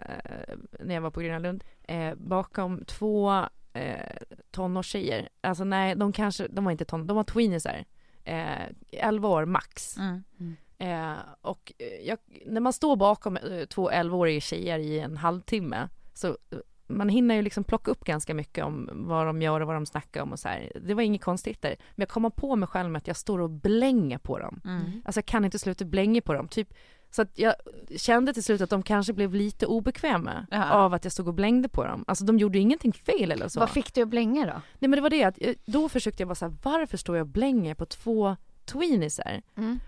när jag var på Gröna Lund eh, bakom två eh, tonårstjejer. Alltså nej, de kanske, de var inte ton, de var tweenisar. Eh, 11 år max. Mm. Eh, och eh, jag, när man står bakom eh, två 11-åriga tjejer i en halvtimme så eh, man hinner ju liksom plocka upp ganska mycket om vad de gör och vad de snackar om och så här. Det var inget konstigt där. Men jag kommer på mig själv med att jag står och blänger på dem. Mm. Alltså jag kan inte sluta blänga på dem. Typ, så att jag kände till slut att de kanske blev lite obekväma Ja. av att jag stod och blängde på dem. Alltså de gjorde ju ingenting fel eller så. Vad fick du att blänga då? Nej men det var det att eh, då försökte jag vara så här, varför står jag och blänger på två tweenisar? Mm.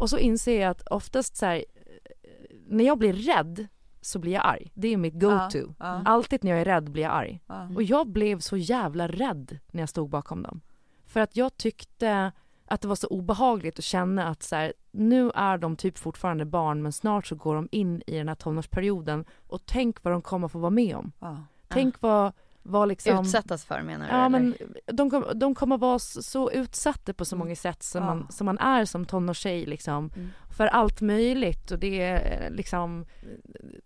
Och så inser jag att oftast så här, eh, när jag blir rädd så blir jag arg. Det är mitt go-to. Ja, ja. Alltid när jag är rädd blir jag arg. Ja. Och jag blev så jävla rädd när jag stod bakom dem. För att jag tyckte att det var så obehagligt att känna att så här, nu är de typ fortfarande barn men snart så går de in i den här tonårsperioden och tänk vad de kommer få vara med om. Tänk vad, vad liksom... Utsättas för menar du? Ja eller? men de, kom, de kommer vara så, utsatta på så Mm. många sätt som, Ja. man, som man är som tonårstjej liksom. Mm. För allt möjligt och det är eh, liksom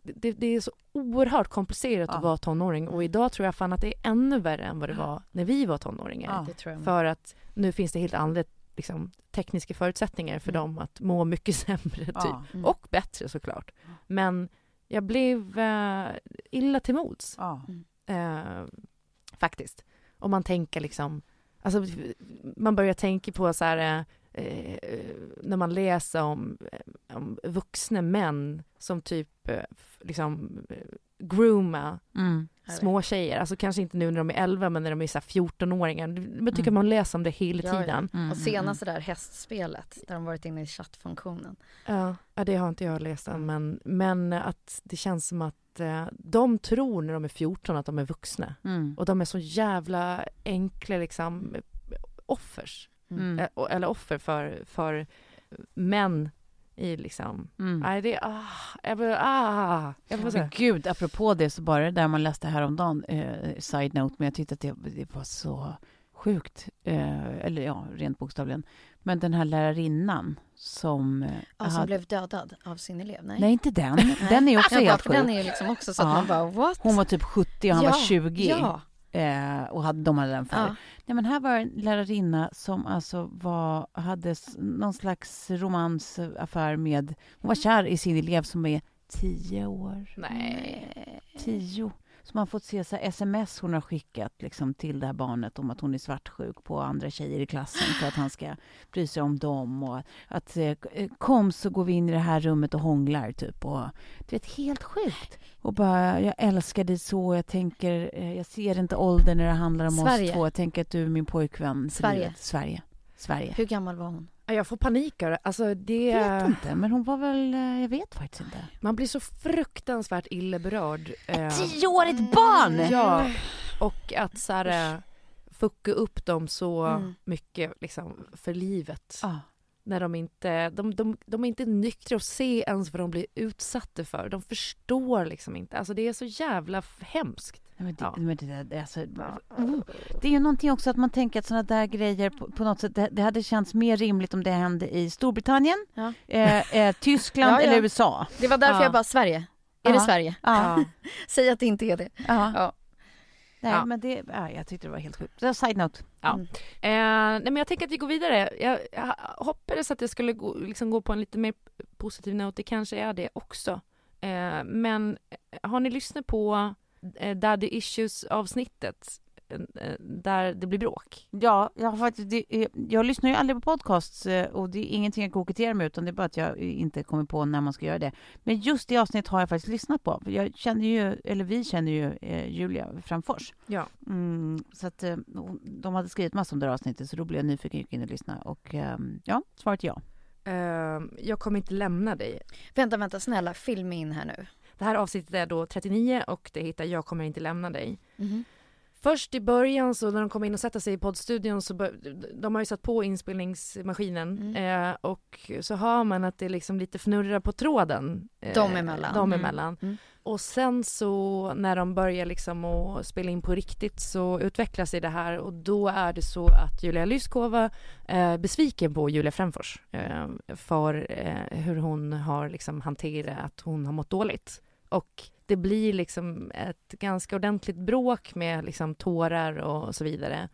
det, det är så oerhört komplicerat Ja. att vara tonåring och idag tror jag fan att det är ännu värre än vad det var när vi var tonåringar. Ja. Det tror jag med. För att nu finns det helt andra liksom, tekniska förutsättningar för Mm. dem att må mycket (laughs) sämre typ. Ja. Mm. Och bättre såklart. Men jag blev eh, illa till mods. Ja. Eh, faktiskt. Om man tänker liksom, alltså man börjar tänka på så här eh, eh, när man läser om, eh, om vuxna män som typ eh, liksom eh, grooma Mm. Små tjejer, alltså kanske inte nu när de är 11 men när de är så här 14-åringar. Jag tycker Mm. man läser om det hela Ja, ja. tiden. Mm, Och mm, senast det där hästspelet där de varit inne i chattfunktionen. Ja, ja, det har inte jag läst än men, men att det känns som att eh, de tror när de är 14 att de är vuxna. Mm. Och de är så jävla enkla liksom offers. Mm. Eh, Eller offer för, för män i liksom... Mm. Nej, det är... Ah, jag vill, ah, jag Men säga. gud, apropå det så bara det där man läste häromdagen, eh, side note, men jag tyckte att det, det var så sjukt, eh, eller ja, rent bokstavligen. Men den här lärarinnan som... eh, Ja, som hade- blev dödad av sin elev? Nej, Nej, inte den. (laughs) Den är ju också Jag bara, helt för Den sjuk. är liksom också så att Ja. man bara what? Hon var typ 70 och han ja, var 20. Ja, Eh, och hade, de hade den för. ja. Nej, men här var en lärarinna som alltså var, hade någon slags romansaffär med... Hon var kär i sin elev som är tio år. Nej. Tio. Så man har fått se så sms hon har skickat liksom, till det här barnet om att hon är svartsjuk på andra tjejer i klassen för att han ska bry sig om dem. Och att eh, kom så går vi in i det här rummet och hånglar typ. Och, du vet, helt sjukt. Och bara, jag älskar dig så. Jag tänker, eh, jag ser inte åldern när det handlar om Sverige. oss två. Jag tänker att du är min pojkvän Sverige. Sverige. Sverige. Hur gammal var hon? Jag får panik av. Alltså det... Jag vet inte, men hon var väl, eh, jag vet faktiskt inte. Man blir så fruktansvärt illa berörd. eh, Tioårigt barn! Ja, och att så här, eh, fucka upp dem så Mm. mycket liksom, för livet. Ja. När de inte, de, de, de är inte nyktra och ser ens vad de blir utsatta för. De förstår liksom inte. Alltså det är så jävla hemskt. Men det, Ja. men det, det, alltså, det är ju någonting också att man tänker att sådana där grejer på, på något sätt, det, det hade känts mer rimligt om det hände i Storbritannien, Ja. eh, eh, Tyskland (laughs) eller USA. Det var därför Ja. jag bara, Sverige. Är det. Sverige? (laughs) Säg att det inte är det. Nej, Ja. men det, ja, jag tyckte det var helt sjukt. Det var Side note. Ja. Mm. Eh, nej men jag tänker att vi går vidare. Jag, jag hoppades att det skulle gå, liksom gå på en lite mer positiv not. Det kanske är det också. Eh, men eh, har ni lyssnat på Daddy Issues avsnittet? Eh, eh, där det blir bråk? Ja, jag, har faktiskt, det, jag lyssnar ju aldrig på podcasts eh, och det är ingenting jag koketterar med utan det är bara att jag inte kommer på när man ska göra det. Men just det avsnittet har jag faktiskt lyssnat på. Jag känner ju, eller vi känner ju eh, Julia Framfors. Ja. Mm, så att eh, de hade skrivit massor om det här avsnittet så då blev jag nyfiken och gick in och lyssnade. Och eh, ja, svaret är ja. Eh, jag kommer inte lämna dig. Vänta, vänta, snälla, film in här nu. Det här avsnittet är då 39 och det heter Jag kommer inte lämna dig. Mhm. Först i början så när de kommer in och sätter sig i poddstudion så de har ju satt på inspelningsmaskinen Mm. eh, och så hör man att det liksom lite fnurrar på tråden. Eh, Dem emellan. Dem Mm. emellan. Mm. Och sen så när de börjar liksom att spela in på riktigt så utvecklar sig det här och då är det så att Julia Lyskova är besviken på Julia Fränfors eh, för eh, hur hon har liksom hanterat att hon har mått dåligt. Och det blir liksom ett ganska ordentligt bråk med liksom tårar och så vidare.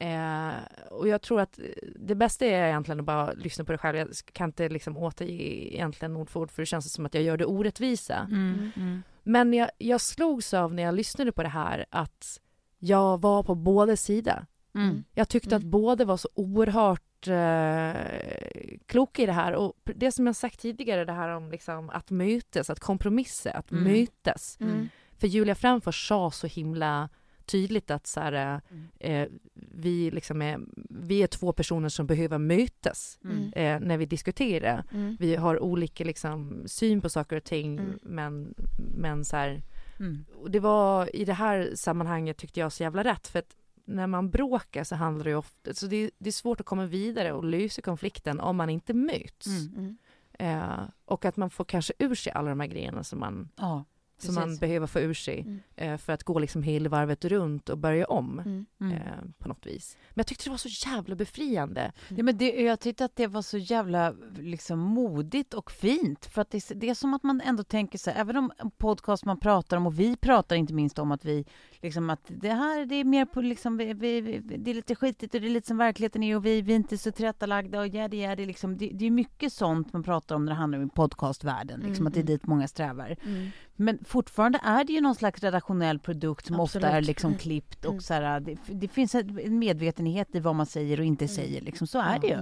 Eh, och jag tror att det bästa är egentligen att bara lyssna på det själv. Jag kan inte liksom återge egentligen ord för ord för det känns som att jag gör det orättvisa. Mm. Men jag, jag slogs av när jag lyssnade på det här att jag var på båda sidor. Mm. Jag tyckte att Mm. båda var så oerhört eh, kloka i det här. Och det som jag sagt tidigare, det här om liksom att mötas, att kompromissa, att Mm. mötas. Mm. För Julia Framfors sa så himla tydligt att så här, Mm. eh, vi, liksom är, vi är två personer som behöver mötas Mm. eh, när vi diskuterar. Mm. Vi har olika liksom, syn på saker och ting Mm. men, men så här, Mm. och det var i det här sammanhanget tyckte jag så jävla rätt för att när man bråkar så handlar det ofta, så det, det är svårt att komma vidare och lösa konflikten om man inte möts. Mm. Mm. Eh, och att man får kanske ur sig alla de här grejerna som man, Ja, som man precis. behöver få ur sig Mm. eh, för att gå liksom hela varvet runt och börja om. Mm. Mm. Eh, på något vis. Men jag tyckte det var så jävla befriande. Ja, men det, jag tyckte att det var så jävla liksom, modigt och fint. För att det, det är som att man ändå tänker så här, även om podcast man pratar om, och vi pratar inte minst om att vi, liksom att det här det är mer på liksom, vi, vi, vi, det är lite skitigt och det är lite som verkligheten är och vi, vi är inte så tillrättalagda och ja, det är det liksom, det, det är mycket sånt man pratar om när det handlar om podcastvärlden, liksom, Mm, att det är mm. dit många strävar. Mm. Men fortfarande är det ju någon slags redaktionell produkt som ofta Absolut. är liksom Mm. klippt och Mm. så här, det, det finns en medvetenhet i vad man säger och inte säger. Liksom. Så är det ju.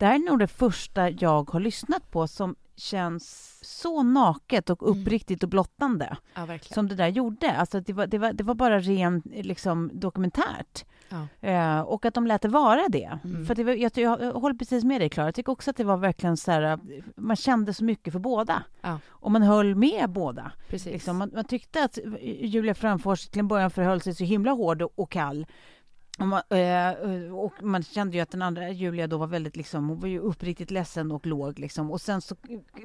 Det här är nog det första jag har lyssnat på som känns så naket och Mm. uppriktigt och blottande Ja, som det där gjorde. Alltså det, var, det, var, det var bara rent liksom, dokumentärt. Ja. Eh, och att de lät det vara det. Mm. För det var, jag, jag, jag håller precis med dig, Klara. Jag tycker också att det var verkligen så här... Man kände så mycket för båda. Ja. Och man höll med båda. Liksom, man, man tyckte att Julia Framfors till en början förhöll sig så himla hård och, och kall. Och man, eh, och man kände ju att den andra Julia då var väldigt liksom, hon var ju uppriktigt ledsen och låg liksom. Och sen så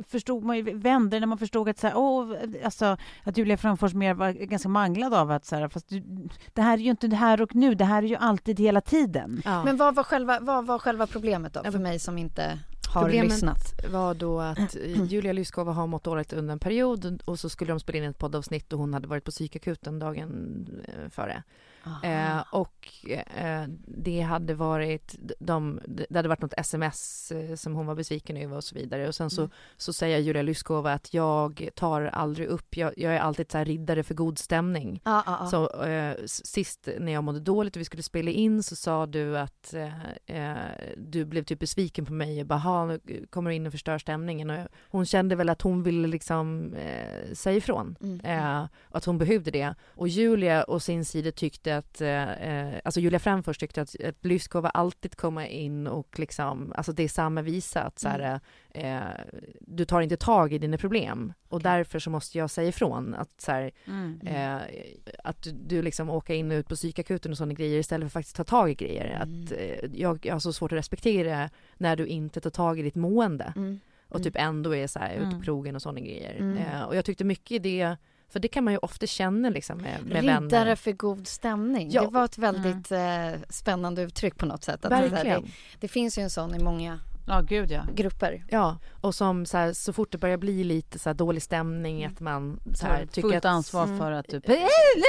förstod man ju, vände när man förstod att så här, åh, alltså, att Julia Framfors mer var ganska manglad av att så här, fast du, det här är ju inte det här och nu, det här är ju alltid hela tiden. Ja. Men vad var, själva, vad var själva problemet då, för mig som inte har Problemet lyssnat? var då att (clears throat) Julia Lyskova har mått dåligt under en period och så skulle de spela in ett poddavsnitt och hon hade varit på psykakuten dagen eh, före. Eh, och eh, det hade varit de, det hade varit något sms eh, som hon var besviken över och så vidare och sen så, Mm. så säger Julia Lyskova att jag tar aldrig upp, jag, jag är alltid så riddare för god stämning. Ja, ja, ja. Så eh, sist när jag mådde dåligt och vi skulle spela in så sa du att eh, eh, du blev typ besviken på mig och bara "Ha, nu kommer du in och förstör stämningen och hon kände väl att hon ville liksom säga ifrån Mm. och att hon behövde det och Julia å sin sida tyckte tyckte att, eh, eh alltså Julia Fränfors tyckte att, att Lyskova alltid komma in och liksom, alltså det är samma visa att så här, mm. eh, du tar inte tag i dina problem och därför så måste jag säga ifrån att så här, mm. eh, att du liksom åker in och ut på psykakuten och sådana grejer istället för att faktiskt ta tag i grejer. Mm. Att eh, jag, jag har så svårt att respektera när du inte tar tag i ditt mående mm. och typ ändå är så här ute på mm. krogen och sådana grejer. Mm. Eh, och jag tyckte mycket i det för det kan man ju ofta känna liksom med, med Riddare vänner. för god stämning. Ja. Det var ett väldigt mm. eh, spännande uttryck på något sätt. Att Verkligen. Det, det, finns ju en sån i många Ja, gud ja. Grupper. Ja, och som så, här, så fort det börjar bli lite så här, dålig stämning mm. att man så här, tycker fullt att, ansvar mm. för att typ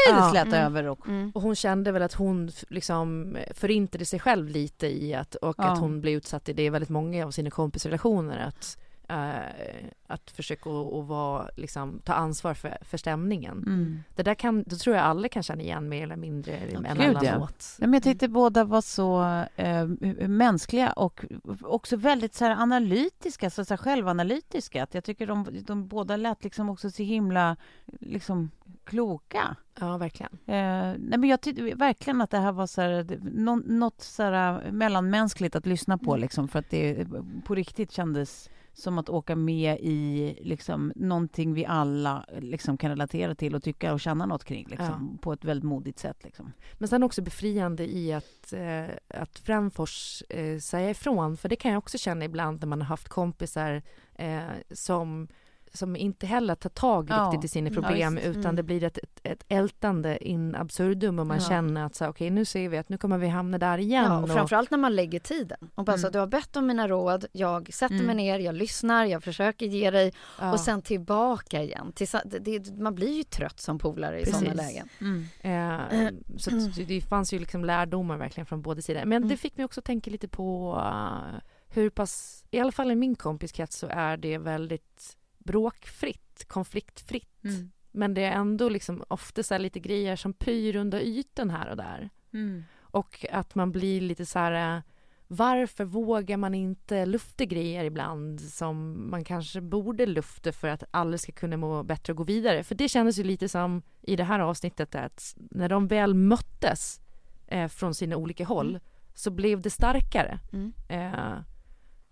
ja. släta mm. över och... Mm. och hon kände väl att hon liksom förintade sig själv lite i att och ja. att hon blev utsatt i det väldigt många av sina kompisrelationer att Uh, att försöka och, vara, liksom, ta ansvar för, för stämningen. Mm. Det där kan, då tror jag alla kan känna igen mer eller mindre ja, emellanåt. Ja. men jag tyckte båda var så uh, mänskliga och också väldigt så här, analytiska, så, så här, självanalytiska. Att jag tycker de, de båda lät liksom också så himla liksom, kloka. Ja, verkligen. Uh, nej, men jag tyckte verkligen att det här var så här, nå, något så här, mellanmänskligt att lyssna på, mm. liksom, för att det på riktigt kändes som att åka med i liksom, någonting vi alla liksom, kan relatera till och tycka och känna något kring liksom, ja. på ett väldigt modigt sätt. Liksom. Men sen också befriande i att, eh, att Framfors eh, säger ifrån, för det kan jag också känna ibland när man har haft kompisar eh, som som inte heller tar tag ja. riktigt i sina problem ja, utan mm. det blir ett, ett, ett ältande in absurdum och man ja. känner att så, okej okay, nu ser vi att nu kommer vi hamna där igen. Ja, och, och framförallt när man lägger tiden. Och bara mm. så, du har bett om mina råd, jag sätter mm. mig ner, jag lyssnar, jag försöker ge dig och sen tillbaka igen. Till, det, det, man blir ju trött som polare i sådana lägen. Mm. Eh, så det, det fanns ju liksom lärdomar verkligen från båda sidor. Men det mm. fick mig också tänka lite på uh, hur pass, i alla fall i min kompiskrets så är det väldigt bråkfritt, konfliktfritt. Mm. Men det är ändå liksom ofta så lite grejer som pyr under ytan här och där. Mm. Och att man blir lite så här varför vågar man inte lufta grejer ibland som man kanske borde lufta för att alla ska kunna må bättre och gå vidare? För det kändes ju lite som i det här avsnittet att när de väl möttes eh, från sina olika håll mm. så blev det starkare. Mm. Eh,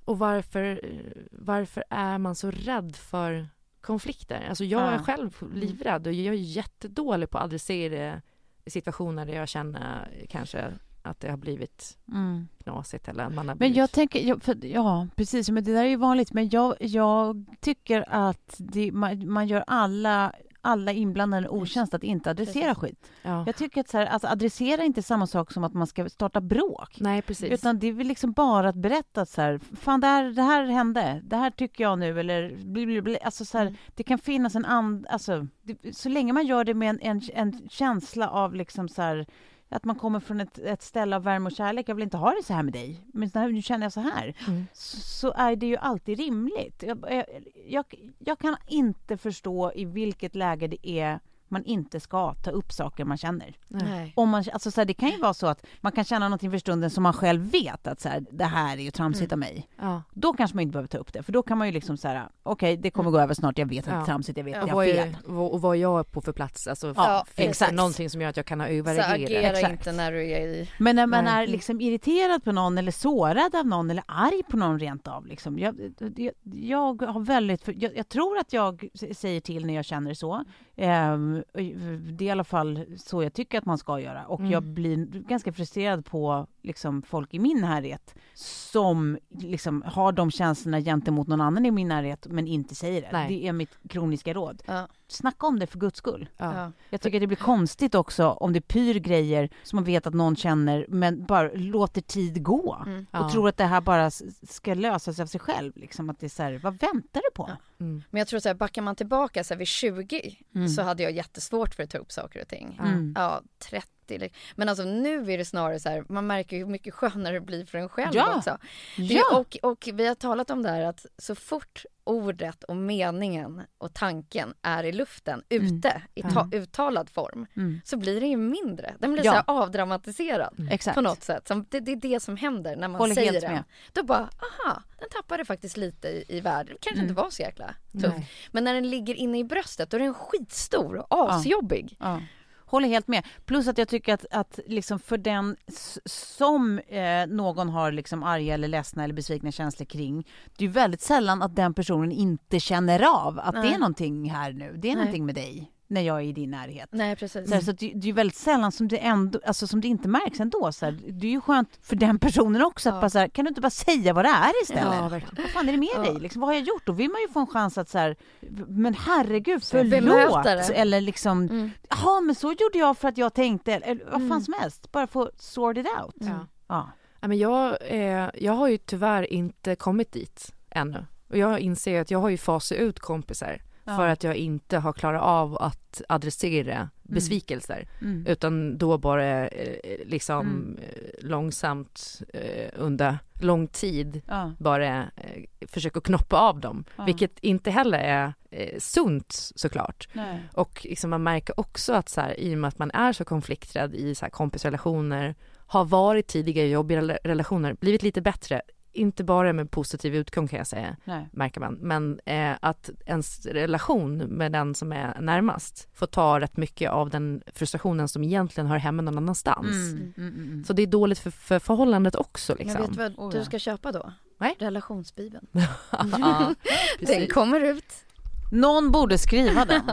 och varför, varför är man så rädd för konflikter? Alltså jag är själv mm. livrädd och jag är jättedålig på att adressera situationer där jag känner kanske att det har blivit mm. knasigt eller man har blivit... Men jag tänker, för, ja precis, men det där är ju vanligt, men jag, jag tycker att det, man, man gör alla alla inblandade otjänst att inte adressera precis. skit. Ja. Jag tycker att så här, alltså, adressera är inte samma sak som att man ska starta bråk. Nej, precis. Utan det är väl liksom bara att berätta så här, fan det här, det här hände, det här tycker jag nu eller. Alltså, så här, mm. det kan finnas en and, alltså, det, så länge man gör det med en, en, en känsla av liksom så här, att man kommer från ett, ett ställe av värme och kärlek. Jag vill inte ha det så här med dig, men nu känner jag så här. Mm. Så, så, är det ju alltid rimligt. Jag, jag, jag, kan inte förstå i vilket läge det är man inte ska ta upp saker man känner. Nej. Om man, alltså så här, det kan ju vara så att man kan känna någonting för stunden som man själv vet att så här, det här är ju tramsigt mm. av mig. Ja. Då kanske man inte behöver ta upp det, för då kan man ju liksom så okej, okay, det kommer gå över snart, jag vet att det är tramsigt, jag vet, ja, jag har fel. och vad jag är på för plats, alltså, ja, finns exakt. det någonting som gör att jag kan ha överreagerat? Så agera exakt. inte när du är i... Men när man Nej. är liksom irriterad på någon eller sårad av någon eller arg på någon rent av, liksom, jag, jag, jag har väldigt, jag, jag, tror att jag säger till när jag känner så. Um, det är i alla fall så jag tycker att man ska göra. Och mm. jag blir ganska frustrerad på liksom, folk i min närhet som liksom, har de känslorna gentemot någon annan i min närhet men inte säger det. Nej. Det är mitt kroniska råd. Ja. Snacka om det för guds skull. Ja. Jag tycker det blir konstigt också om det pyr grejer som man vet att någon känner men bara låter tid gå mm. och ja. tror att det här bara ska lösa sig av sig själv. Liksom, att det är så här, vad väntar du på? Mm. Men jag tror så här, backar man tillbaka så här, vid 20 mm. så hade jag jättesvårt för att ta upp saker och ting. Mm. Ja, 30 men alltså nu är det snarare så här, man märker hur mycket skönare det blir för en själv ja. också. Det, ja. och, och vi har talat om det här att så fort ordet och meningen och tanken är i luften, mm. ute, mm. i ta, uttalad form, mm. så blir det ju mindre. Den blir ja. så avdramatiserad mm. på något sätt. Som, det, det, är det som händer när man Håller säger den. Då bara, aha, den tappade faktiskt lite i, i. Det kanske inte mm. var så jäkla tufft. Men när den ligger inne i bröstet då är den skitstor och asjobbig. Ja. Ja. Håller helt med. Plus att jag tycker att, att liksom för den som eh, någon har liksom arga eller ledsna eller besvikna känslor kring, det är väldigt sällan att den personen inte känner av att det Nej. är någonting här nu, det är Nej. någonting med dig när jag är i din närhet. Nej, precis. Så, här, så att det, det är ju väldigt sällan som det, ändå, alltså som det inte märks ändå. Så här, det är ju skönt för den personen också att Ja. bara så här, kan du inte bara säga vad det är istället? Ja, verkligen. Vad fan är det med Ja. dig? Liksom, vad har jag gjort? Då vill man ju få en chans att så här, men herregud, förlåt. Eller liksom, Mm. men så gjorde jag för att jag tänkte, eller vad Mm. fan som helst. Bara få sort it out. Ja. Ja, men jag, eh, jag har ju tyvärr inte kommit dit ännu. Och jag inser att jag har ju fasat ut kompisar Ja. för att jag inte har klarat av att adressera besvikelser. Mm. Utan då bara eh, liksom Mm. eh, långsamt eh, under lång tid Ja. bara eh, försöka knoppa av dem. Ja. Vilket inte heller är eh, sunt såklart. Nej. Och liksom man märker också att så här, i och med att man är så konflikträdd i så här kompisrelationer, har varit tidigare jobbiga rela- relationer, blivit lite bättre. Inte bara med positiv utgång kan jag säga, Nej. märker man. Men eh, att ens relation med den som är närmast får ta rätt mycket av den frustrationen som egentligen hör hemma någon annanstans. Mm. Mm, mm, mm. Så det är dåligt för, för förhållandet också Men liksom. vet du vad Oh, du ska köpa då? Nej. Relationsbibeln. (laughs) Ja, Den kommer ut. Någon borde skriva den. (laughs)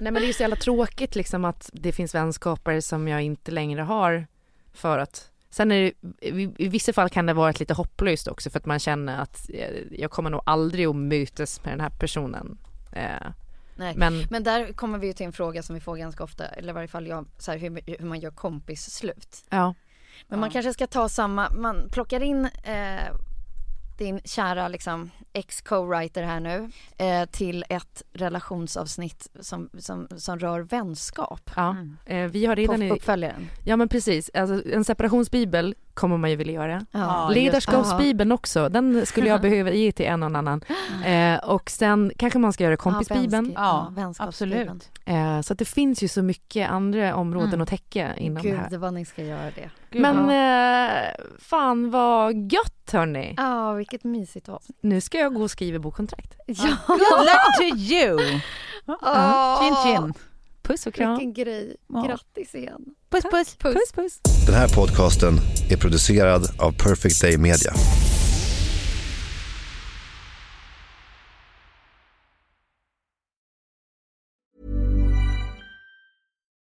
Nej men det är ju så jävla tråkigt liksom att det finns vänskaper som jag inte längre har för att Sen är det, i, vissa fall kan det vara ett lite hopplöst också för att man känner att eh, jag kommer nog aldrig att mötas med den här personen. Eh, Nej. men Men där kommer vi ju till en fråga som vi får ganska ofta, eller i varje fall jag, så här, hur, hur man gör kompisslut. ja, Men man Ja. kanske ska ta samma, man plockar in eh, din kära liksom ex-co-writer här nu eh, till ett relationsavsnitt som, som, som rör vänskap. ja. Mm. Eh, vi har På redan i, uppföljaren. ja men precis, alltså, en separationsbibel kommer man ju vilja göra. Ja, just- Ledarskapsbibeln också, den skulle jag behöva ge till en och annan. (gasps) Eh, och sen kanske man ska göra kompisbibeln. Ja, vänskapsbibeln. absolut. Eh, så att det finns ju så mycket andra områden Mm. att täcka inom det här. Gud vad ni ska göra det. Gud, Men ja. eh, fan vad gött hörni. Ja, vilket mysigt avsnitt. Nu ska jag gå och skriva bokkontrakt. (laughs) Ja, Good luck to you! Åh, Chin chin. Puss och kram. Vilken grej. Ja. Grattis igen. Puss puss. Puss. Puss puss. Den här podcasten är producerad av Perfect Day Media.